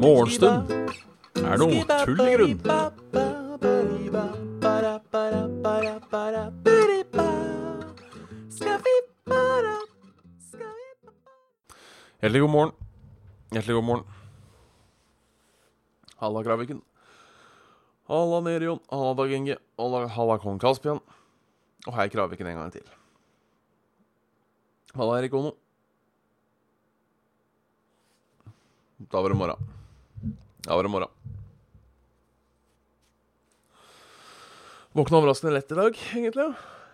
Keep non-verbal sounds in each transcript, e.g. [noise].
Morgenstund er noe tull i grunn. Hjertelig god morgen. Hjertelig god morgen. Halla, Kraviken. Halla, Nerion. Halla, Dag Inge. Halla, kong Kaspian. Og hei, Kraviken, en gang til. Halla, Erik Ono. Da var det morgen. Da var det morgen. Våkna overraskende lett i dag, egentlig.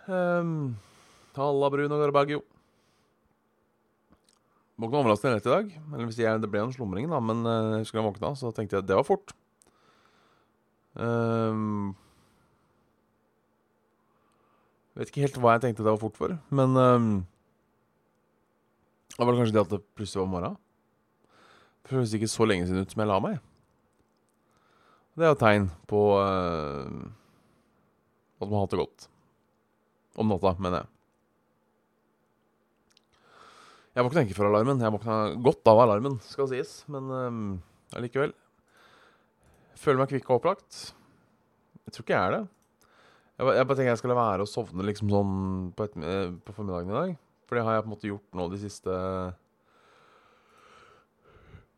Um, halla, Bruno Garbaggio. Våkna overraskende lett i dag. Eller hvis jeg, Det ble en slumring, da, men uh, jeg husker jeg våkna, så tenkte jeg at det var fort. Um, vet ikke helt hva jeg tenkte det var fort for, men um, Det var kanskje det at det plutselig var morgen. Det føles ikke så lenge siden ut som jeg la meg. Det er jo tegn på uh, at man har hatt det godt. Om natta, mener jeg. Jeg våkna ikke for alarmen. Jeg våkna godt av alarmen, skal sies. Men um, allikevel. Føler meg kvikk og opplagt. Jeg tror ikke jeg er det. Jeg, ba- jeg bare tenker jeg skal la være å sovne liksom sånn på, et, eh, på formiddagen i dag. For det har jeg på en måte gjort nå de siste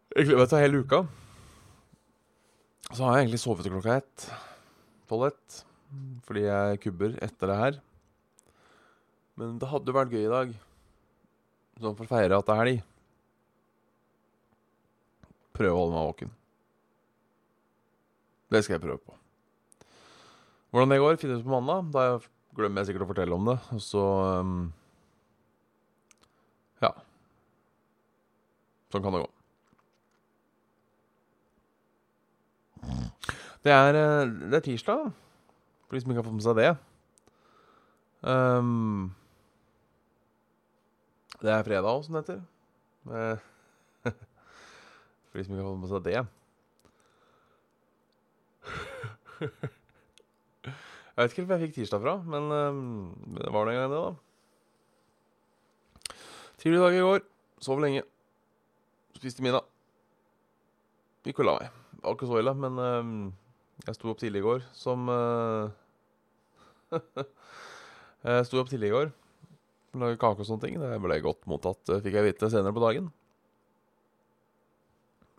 Egentlig, vet til hele uka. Så har jeg egentlig sovet til klokka ett. Tolv ett. Fordi jeg kubber etter det her. Men det hadde jo vært gøy i dag. Sånn for å feire at det er helg. Prøve å holde meg våken. Det skal jeg prøve på. Hvordan det går, ut på mandag. Da glemmer jeg sikkert å fortelle om det. Og så um, Ja. Sånn kan det gå. Det er, eh, det er tirsdag, for de som ikke har fått med seg det. Um, det er fredag òg, som det heter. Eh, [laughs] For de som ikke har fått med seg det. [laughs] Jeg vet ikke hvor jeg fikk tirsdag fra, men um, det var det en gang, det, da. Tidlig dag i går. Sov lenge. Spiste middag. Gikk og la meg. Det var ikke så ille, men um, jeg sto opp tidlig i går som uh, [laughs] Jeg sto opp tidlig i går lagde kake og sånne ting. Det ble godt mottatt, uh, fikk jeg vite senere på dagen.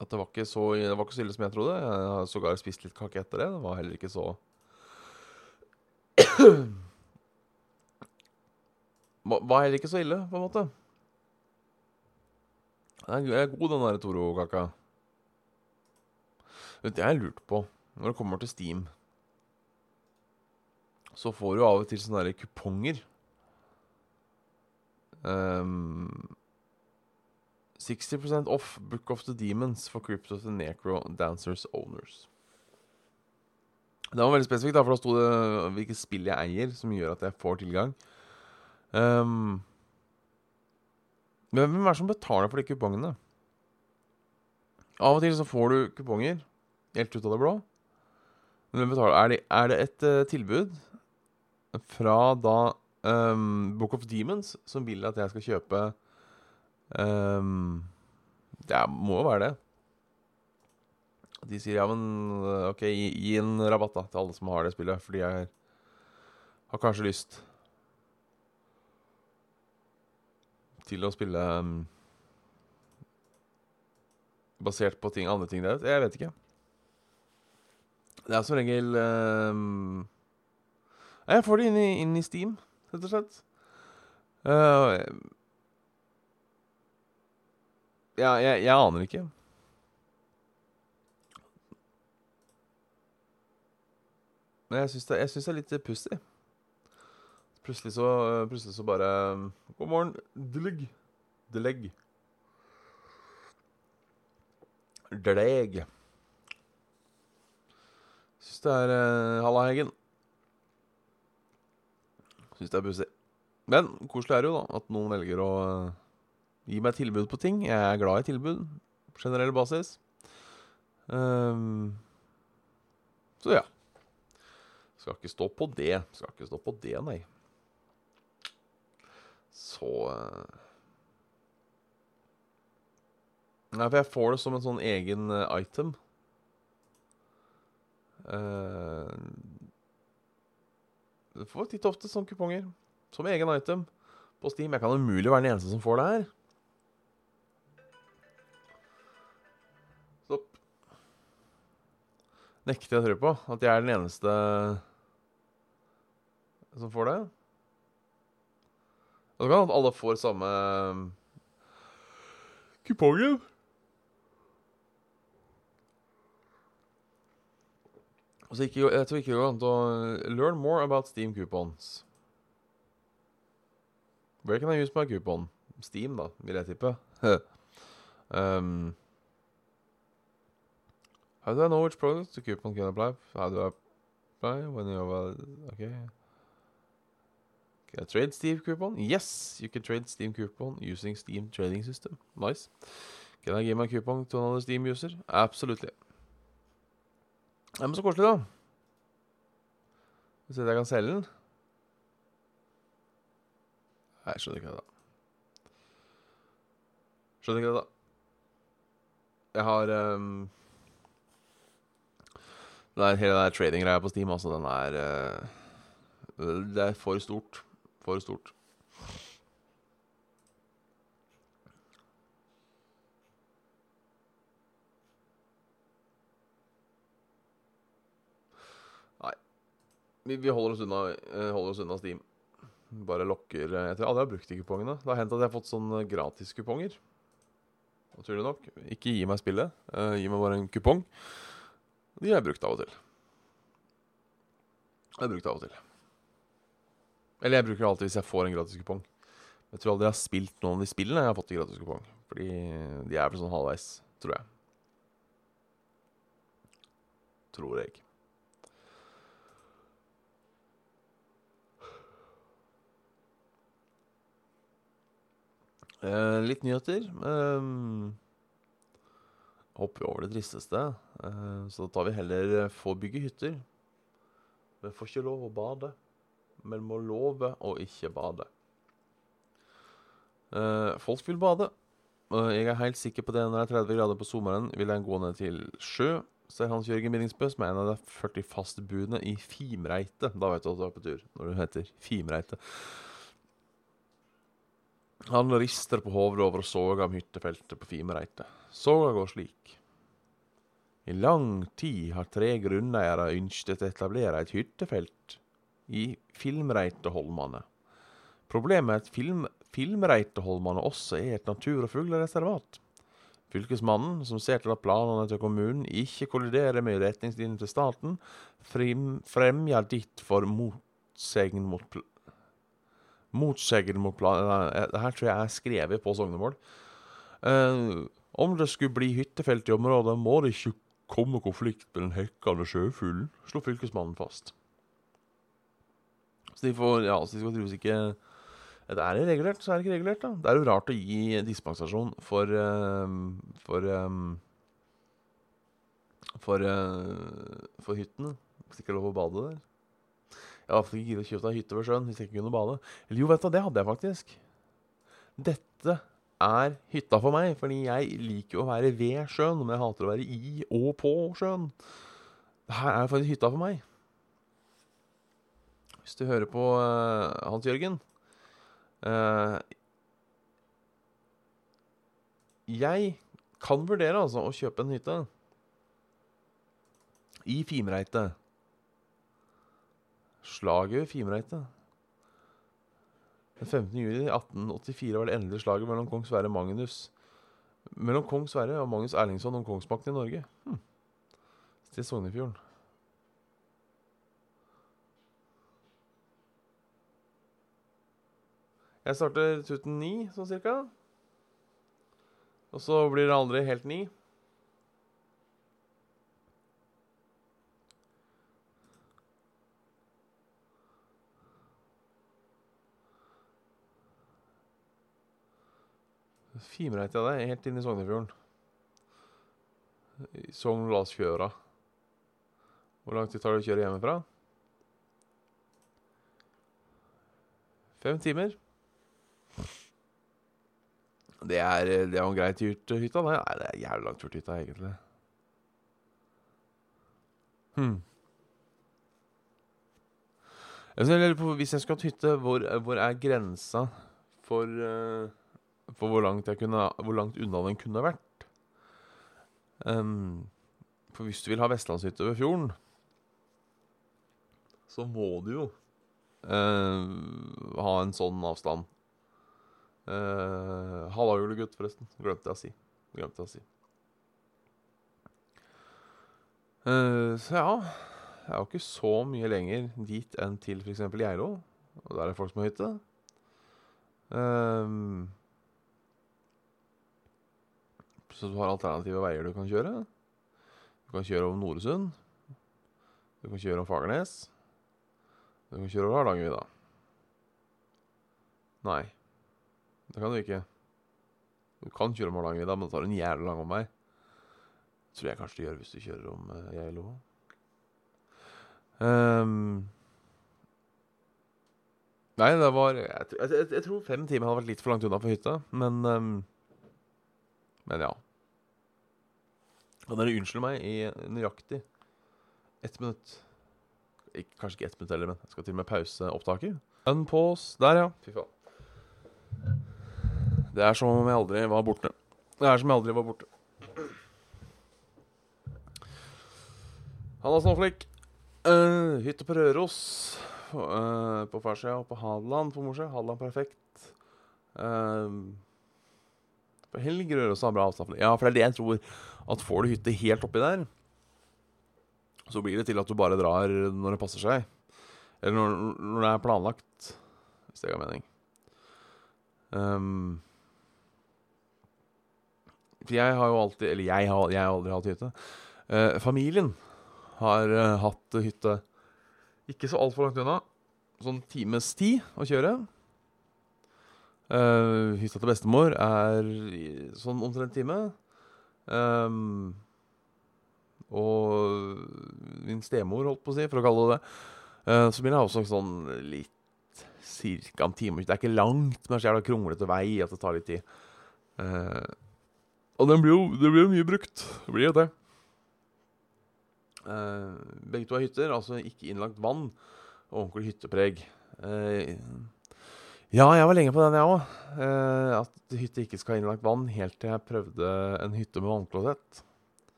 At det var ikke så, det var ikke så ille som jeg trodde. Jeg har sågar spist litt kake etter det. Det var heller ikke så [clears throat] var heller ikke så ille, på en måte. Den er god, den der Toro-kaka. Vet du, jeg har lurt på Når det kommer til Steam, så får du av og til sånne derre kuponger. Um, 60% off Book of the Demons for Crypt of the Necro Dancers Owners. Det var veldig spesifikt, da, for da sto det hvilket spill jeg eier, som gjør at jeg får tilgang. Ehm, men hvem er det som betaler for de kupongene? Av og til så får du kuponger helt ut av det blå. Men hvem betaler? Er det, er det et uh, tilbud fra da um, Book of Demons som vil at jeg skal kjøpe um, Det må jo være det. De sier ja, men eh, OK, gi, gi en rabatt da til alle som har det spillet, fordi jeg har kanskje lyst til å spille um, basert på ting, andre ting der ute. Jeg vet ikke. Det er som regel um, Jeg får det inn i, inn i Steam, rett og slett. Uh, ja, jeg, jeg aner ikke. Men jeg syns det, det er litt pussig. Plutselig så, plutselig så bare God morgen, Deleg. Deleg. Deleg. Syns det er uh, Halla, Heggen. Syns det er pussig. Men koselig er det jo, da, at noen velger å eh, gi meg tilbud på ting. Jeg er glad i tilbud på generell basis. Um, så ja. Skal ikke stå på det. Skal ikke stå på det, nei. Så. Nei, for jeg får det som en sånn egen uh, item. Uh... Du får titt og ofte sånne kuponger som egen item på Steam. Jeg kan umulig være den eneste som får det her. Stopp. Nekter jeg å tro på at jeg er den eneste som får det. Og så kan at alle får samme kupongen. Så ikke, jeg tror ikke det går an å Learn more about Steam coupons. Where can I use my coupon? Steam, da, vil jeg tippe. [laughs] um, how do I know which product the coupon can apply? How do I apply when you have a... Okay. Can I trade Steam coupon? Yes, you can trade Steam coupon using Steam trading system. Nice. Can I give my coupon to another Steam user? Absolutely. Ja, men så koselig, da. Se at jeg kan selge den. Nei, jeg skjønner ikke det, da. Skjønner ikke det, da. Jeg har um, det Hele den trading-greia på Steam, altså, den er uh, Det er for stort. For stort. Vi, vi holder, oss unna, eh, holder, oss unna, Steam. Bare lokker eh, Jeg tror aldri jeg har brukt de kupongene. Det har hendt at jeg har fått sånne gratiskuponger. Naturlig nok. Ikke gi meg spillet. Uh, gi meg bare en kupong. De har jeg brukt av og til. Jeg har brukt av og til. Eller jeg bruker alltid hvis jeg får en gratis kupong. Jeg tror aldri jeg har spilt noen av de spillene jeg har fått i gratiskupong. Fordi de er vel sånn halvveis, tror jeg. Tror jeg. Eh, litt nyheter. Eh, hopper vi over det tristeste. Eh, så tar vi heller eh, få bygge hytter. Men får ikke lov å bade, men må love å ikke bade. Eh, folk vil bade. jeg er helt sikker på det når det er 30 grader på sommeren, vil jeg gå ned til sjø. Ser Hans Jørgen Bindingsbø, som er en av de 40 fastboende i Fimreite. Da vet du at du er på tur, når du heter Fimreite. Han rister på hodet over soga om hyttefeltet på Fimreite. Såga går slik. I lang tid har tre grunneiere ønsket å etablere et hyttefelt i Filmreiteholmane. Problemet er at film, Filmreiteholmane også er et natur- og fuglereservat. Fylkesmannen, som ser til at planene til kommunen ikke kolliderer med retningslinjene til staten, fremjer ditt for motsegn mot motsegn mot planen Det her tror jeg er skrevet på sognemål. Uh, om det skulle bli hyttefelt i området, må det ikke komme konflikt med den hekkende sjøfuglen, slo fylkesmannen fast. Så de får Ja, så de skal trues ikke Det er regulert, så er det ikke regulert, da. Det er jo rart å gi dispensasjon for uh, For um, for, uh, for hyttene. Hvis ikke er lov å bade der. Jeg hadde ikke giddet å kjøpe hytte ved sjøen hvis jeg ikke kunne bade. Eller jo, vet du, det hadde jeg faktisk. Dette er hytta for meg, fordi jeg liker å være ved sjøen, men jeg hater å være i og på sjøen. Dette er faktisk hytta for meg. Hvis du hører på uh, Hans Jørgen uh, Jeg kan vurdere altså å kjøpe en hytte i Fimreite. Slaget ved Fimreite. Den 15. juli 1884 var det endelige slaget mellom kong Sverre Magnus Mellom kong Sverre og Magnus Erlingsson om kongsmakten i Norge. Hm. Til Sognefjorden. Jeg starter tuten ni, sånn cirka. Og så blir det aldri helt ni. Fimreit det er helt inne i Sognefjorden. Sogn Lasfjøra. Hvor lang tid tar det å kjøre hjemmefra? Fem timer. Det er, det er jo en grei tur til hytta. Nei, det er jævlig lang tur til hytta, egentlig. Hmm. Jeg lurer på, Hvis jeg skulle hatt hytte, hvor, hvor er grensa for, eh, for hvor, langt kunne, hvor langt unna den kunne vært? Um, for hvis du vil ha vestlandshytte ved fjorden, så må du jo uh, ha en sånn avstand. Uh, Halla, julegutt, forresten. Glemte jeg å si. Glemte jeg å si. Uh, så ja Det er jo ikke så mye lenger dit enn til f.eks. Geilo. Og der er det folk som har hytte. Uh, så du har alternative veier du kan kjøre. Du kan kjøre over Noresund. Du kan kjøre over Fagernes. Du kan kjøre over Hardangervidda. Nei, det kan du ikke. Du kan kjøre om Hardangervidda, men det tar en jævlig lang omvei. Tror jeg kanskje du gjør hvis du kjører om uh, Geilo. Um, nei, det var jeg, jeg, jeg, tror fem timer hadde vært litt for langt unna for hytta, men um, Men ja. Kan dere unnskylde meg i nøyaktig ett minutt? Ik kanskje ikke ett minutt heller, men jeg skal til og med pause opptaket. Unpause. Der, ja. Fy faen. Det er som om jeg aldri var borte. Det er som om jeg aldri var borte. Halla, Snowflake. Uh, hytte på Røros. Uh, på farssida og på Hadeland på morsida. Hadeland perfekt. Uh, på Helg Røros har bra avstand. Ja, for det er det jeg tror. At får du hytte helt oppi der, så blir det til at du bare drar når det passer seg. Eller når, når det er planlagt, hvis det ga mening. Um, for jeg har jo alltid Eller jeg har, jeg har aldri hatt hytte. Eh, familien har eh, hatt hytte ikke så altfor langt unna. Sånn times tid å kjøre. Eh, hytta til bestemor er sånn omtrent time. Um, og min stemor, holdt på å si, for å kalle det det. Eh, så min er også sånn litt Cirka en time. Det er ikke langt, men det er så jævla kronglete vei at det tar litt tid. Uh, og den blir jo, det blir jo mye brukt. Det blir jo det. Uh, begge to har hytter, altså ikke innlagt vann. Og ordentlig hyttepreg. Uh, ja, jeg var lenge på den, jeg òg. Uh, at hytte ikke skal ha innlagt vann, helt til jeg prøvde en hytte med vannklosett.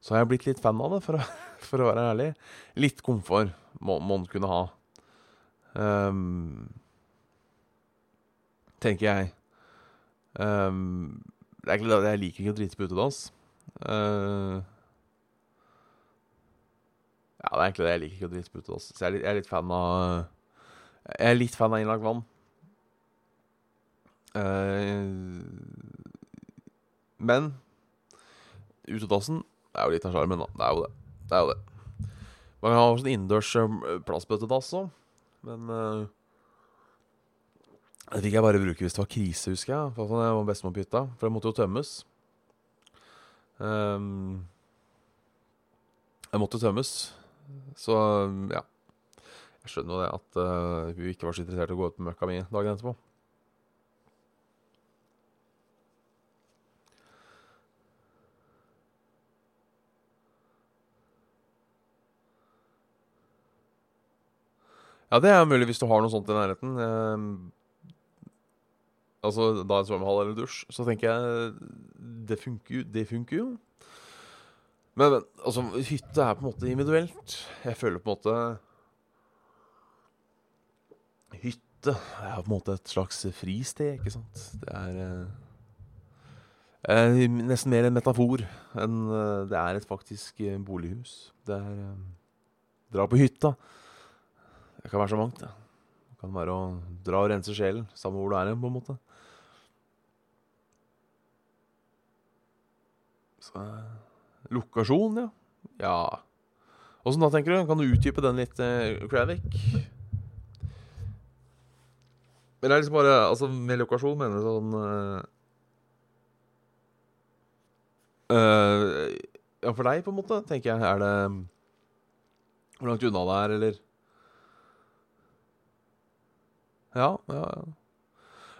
Så har jeg blitt litt fan av det, for å, [laughs] for å være ærlig. Litt komfort må man kunne ha. Um, tenker jeg. Um, jeg liker ikke å drite på utedass. Uh, ja, det er egentlig det. Jeg liker ikke å drite på utedass. Så jeg er, litt, jeg er litt fan av Jeg er litt fan av innlagt vann. Uh, men utedassen er jo litt av sjarmen, da. Det er jo det. Det er jo det. Man kan ha en innendørs plassbøttedass òg, men uh, det fikk jeg bare bruke hvis det var krise, husker jeg. For jeg var bestemor på hytta. For det måtte jo tømmes. Um, jeg måtte tømmes. Så ja. Jeg skjønner jo det at uh, hun ikke var så interessert i å gå ut med møkka mi dagen etterpå. Ja, det er mulig hvis du har noe sånt i nærheten. Eh, altså da en svømmehall eller dusj, så tenker jeg det funker, det funker jo. Men, men altså, hytte er på en måte individuelt. Jeg føler på en måte Hytte er på en måte et slags fristed, ikke sant. Det er eh, nesten mer en metafor enn eh, det er et faktisk eh, bolighus. Det er eh, Dra på hytta. Det kan være så mangt. Det. det kan være å dra og rense sjelen, samme hvor du er hen, på en måte. Så, lokasjon, ja. Ja. Åssen da, tenker du? Kan du utdype den litt, eh, Kravik? Men det er liksom bare Altså, med lokasjon mener du sånn uh, Ja, for deg, på en måte, tenker jeg. Er det Hvor langt unna det er, eller Ja, ja, ja.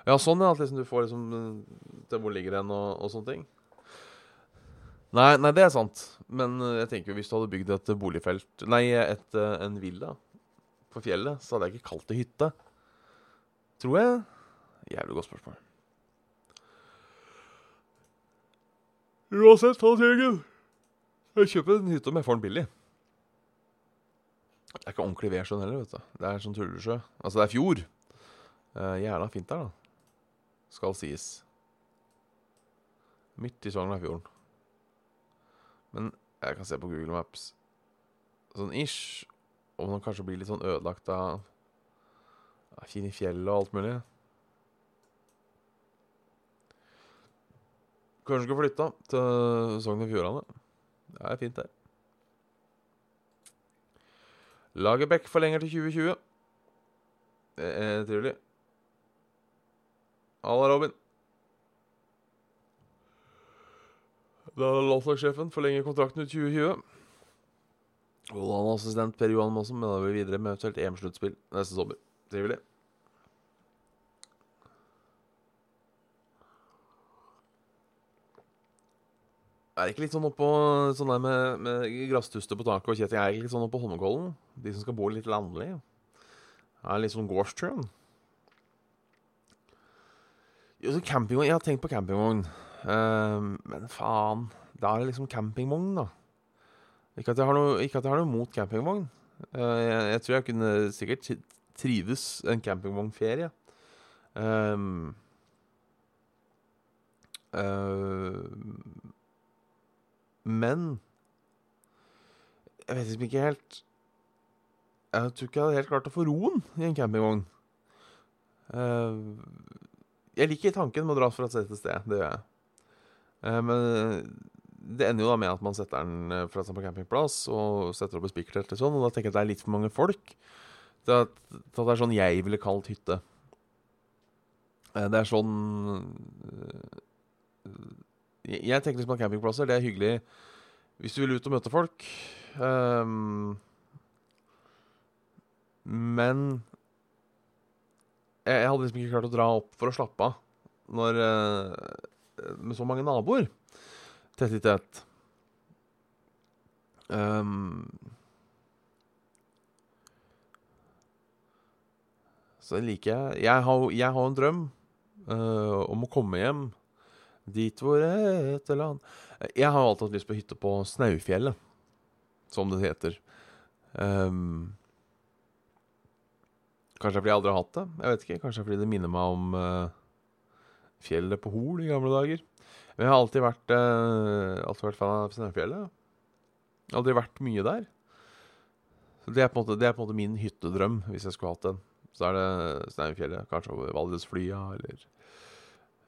Ja, sånn, ja. At liksom du får liksom til hvor ligger den og, og sånne ting. Nei, nei, det er sant. Men eh, jeg tenker jo hvis du hadde bygd et boligfelt Nei, et, eh, en villa på fjellet, så hadde jeg ikke kalt det hytte. Tror jeg. Jævlig godt spørsmål. Uansett, Hans Jørgen. Jeg kjøper en hytte om jeg får den billig. Det er ikke ordentlig vedsjøen heller, vet du. Det er sånn tullesjø. Altså, det er fjord. Uh, Jævla fint der, da. Skal sies. Midt i Sogndalfjorden. Men jeg kan se på Google Maps sånn ish. Om den kanskje blir litt sånn ødelagt av Fin i fjellet og alt mulig. Kanskje skulle flytte til Sogn og Fjordane. Det er fint, der. Lagerbäck forlenger til 2020. Det er trivelig. Halla, Robin. Da landslagssjefen forlenger kontrakten ut 2020. Og han assistent Per Johan Maasen mener vi videre med eventuelt EM-sluttspill neste sommer. Trivelig. Er det ikke litt sånn oppå sånn der med, med grasstuster på taket og kjetting? Er det ikke litt sånn oppå Holmenkollen? De som skal bo litt landlig? Er litt sånn gårdstrøm? Jo, så campingvogn Jeg har tenkt på campingvogn. Uh, men faen. Da er det liksom campingvogn, da. Ikke at jeg har noe, ikke at jeg har noe mot campingvogn. Uh, jeg, jeg, tror jeg kunne sikkert trives en campingvognferie. Um, uh, men jeg vet liksom ikke helt Jeg tror ikke jeg hadde helt klart å få roen i en campingvogn. Uh, jeg liker tanken med å dra fra sted til sted. Det gjør jeg. Uh, men det ender jo da med at man setter den For fra på campingplass og setter opp et spikertelt. sånn, og da tenker jeg at det er litt for mange folk til at, til at det er sånn jeg ville kalt hytte. Det er sånn Jeg tenker liksom at campingplasser, det er hyggelig hvis du vil ut og møte folk. Um, men jeg, hadde liksom ikke klart å dra opp for å slappe av når, med så mange naboer tett i tett. Um, så liker jeg Jeg har, jeg har en drøm uh, om å komme hjem dit hvor et land jeg har alltid hatt lyst på hytte på Snaufjellet, som det heter. Um, kanskje fordi jeg aldri har hatt det. Jeg vet ikke, Kanskje fordi det minner meg om uh, fjellet på Hol i gamle dager. Men jeg har alltid vært, eh, alltid vært fan av Snøfjellet. Aldri vært mye der. Så det er, en måte, det er på en måte min hyttedrøm, hvis jeg skulle hatt den. Så er det Snøfjellet, Kanskje over Valdresflya, eller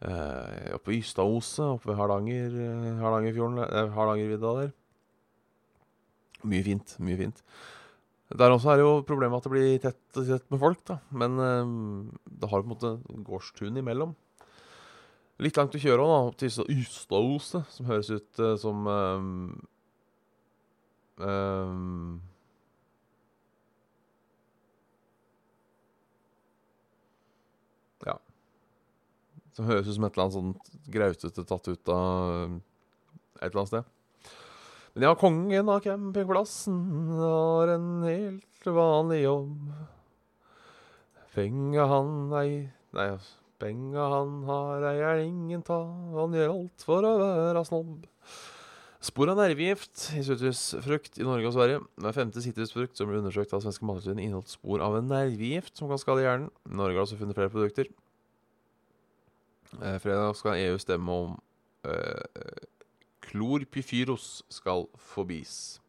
eh, oppe i Ystadoset, oppe ved Hardanger, uh, Hardangerfjorden, eh, Hardangervidda der. Mye fint. Mye fint. Der også er det jo problemet at det blir tett, tett med folk, da. Men eh, det har på en måte gårdstun imellom. Litt langt å kjøre da, opp til Ystadose, som høres ut uh, som um, um, Som høres ut som et eller annet sånt grautete tatt ut av et eller annet sted. Men ja, kongen av campingplassen har en helt vanlig jobb. Fenga han ei Nei, penga han har ei er ingen ta, han gjør alt for å være snobb. Spor av nervegift i sitrusfrukt i Norge og Sverige. Hver femte sitrusfrukt som ble undersøkt av svenske mattilsynet, inneholdt spor av en nervegift som kan skade hjernen. Norge har også funnet flere produkter Eh, fredag skal EU stemme om eh, klorpyfyros skal forbis.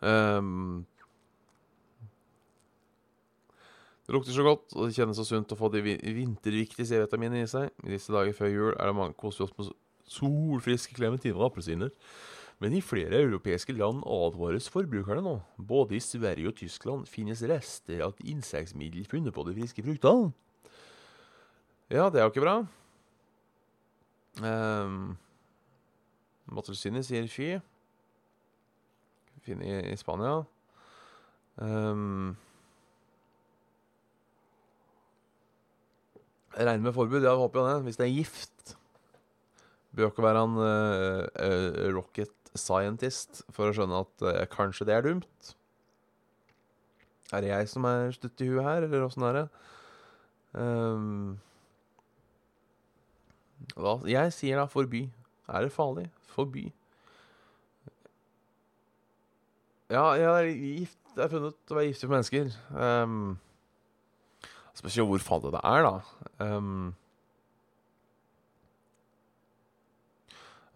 Um, det lukter så godt, og det kjennes så sunt å få de vinterviktige C-vitaminene i seg. I disse dager før jul er det mange koser oss med solfriske klementiner og appelsiner. Men i flere europeiske land advares forbrukerne nå. Både i Sverige og Tyskland finnes rester av et insektmiddel funnet på de friske fruktene. Ja, det er jo ikke bra. Um, Matruzzini sier fy. Finne i, i Spania. Um, jeg regner med forbud. Ja, håper jo det. Hvis det er gift. Bør ikke være en uh, eh, rocket scientist for å skjønne at uh, kanskje det er dumt. Er det jeg som er stutt i huet her, eller åssen er det? Um, hva? Jeg sier da forby. Er det farlig? Forby. Ja, jeg er gift. Jeg er funnet å være giftig med mennesker. Um, Spørs jo hvor farlig det er, da. Um,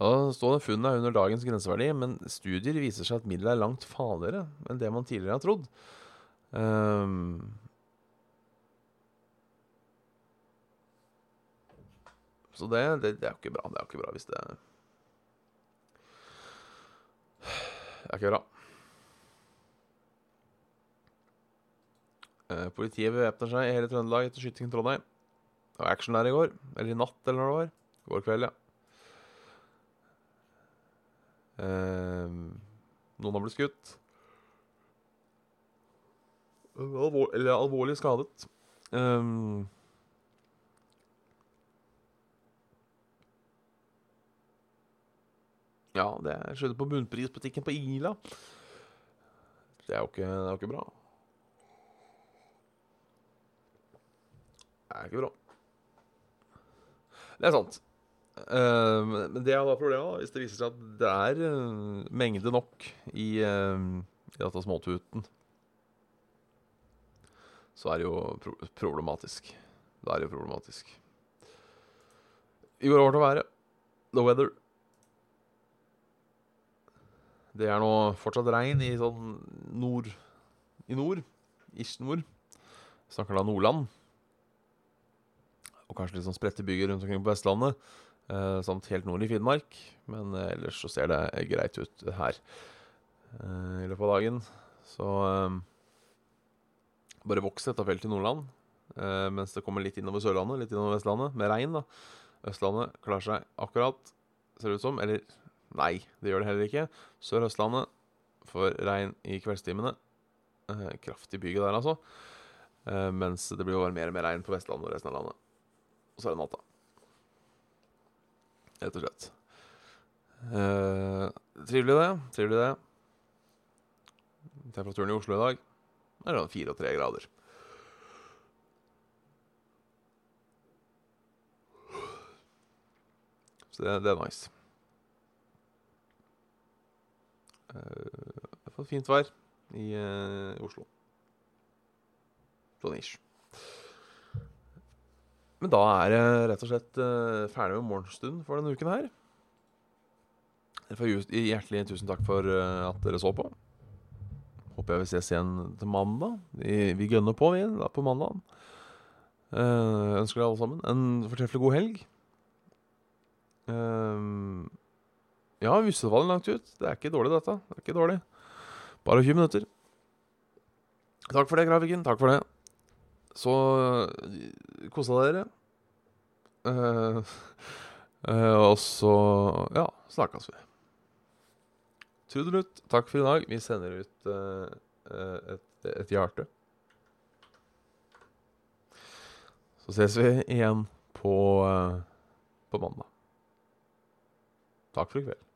ja, det funnet er under dagens grenseverdi, men studier viser seg at middelet er langt farligere enn det man tidligere har trodd. Um, så det, det, det er jo ikke bra. Det er jo ikke bra hvis det Det er ikke bra. Politiet bevæpner seg i hele Trøndelag etter skyting i Trondheim. Det var action der i går. Eller i natt, eller når det var. I går kveld, ja. Eh, noen har blitt skutt. Alvor, eller alvorlig skadet. Eh, ja, det skjedde på bunnprisbutikken på Ila. Det er jo ikke, det er jo ikke bra. Er ikke bra. Det er sant. Uh, men det er da problemet, da, hvis det viser seg at det er uh, mengde nok i, uh, i dette småtuten så er det jo pro problematisk. Da er det jo problematisk. I går over til været. The weather. Det er nå fortsatt regn i sånn nord I nord. Ish nord. Snakker da Nordland. Og kanskje litt sånn spredte bygger rundt omkring på Vestlandet. Eh, samt helt nord i Finnmark. Men eh, ellers så ser det greit ut her. Eh, I løpet av dagen. Så eh, bare vokser dette feltet i Nordland. Eh, mens det kommer litt innover Sørlandet, litt innover Vestlandet, med regn. da. Østlandet klarer seg akkurat, ser det ut som. Eller nei, det gjør det heller ikke. Sør-Østlandet får regn i kveldstimene. Eh, kraftig byge der, altså. Mens det blir jo mer og mer regn på Vestlandet og resten av landet. Og så er det natta. Rett og slett. Eh, trivelig, det. Trivelig, det. Temperaturen i Oslo i dag er sånn fire og tre grader. Så det, det er nice. Uh, jeg har fått fint vær i uh, Oslo. Sånn ish. Men da er jeg rett og slett uh, ferdig med morgenstund for denne uken her. Hjertelig tusen takk for at dere så på. Håper jeg vi ses igjen til mandag. Vi, gønner på, vi, da, på mandag. Uh, ønsker dere alle sammen en fortreffelig god helg. Uh, ja, Vyssedvallen langt ut. Det er ikke dårlig, dette. Det er ikke dårlig. Bare 20 minutter. Takk for det, grafikken. Takk for det. Så kosa dere. Uh, uh, [laughs] og så ja, snakkes vi. Trudelutt, takk for i dag. Vi sender ut uh, et, et hjerte. Så ses vi igjen på, på mandag. Takk for i kveld.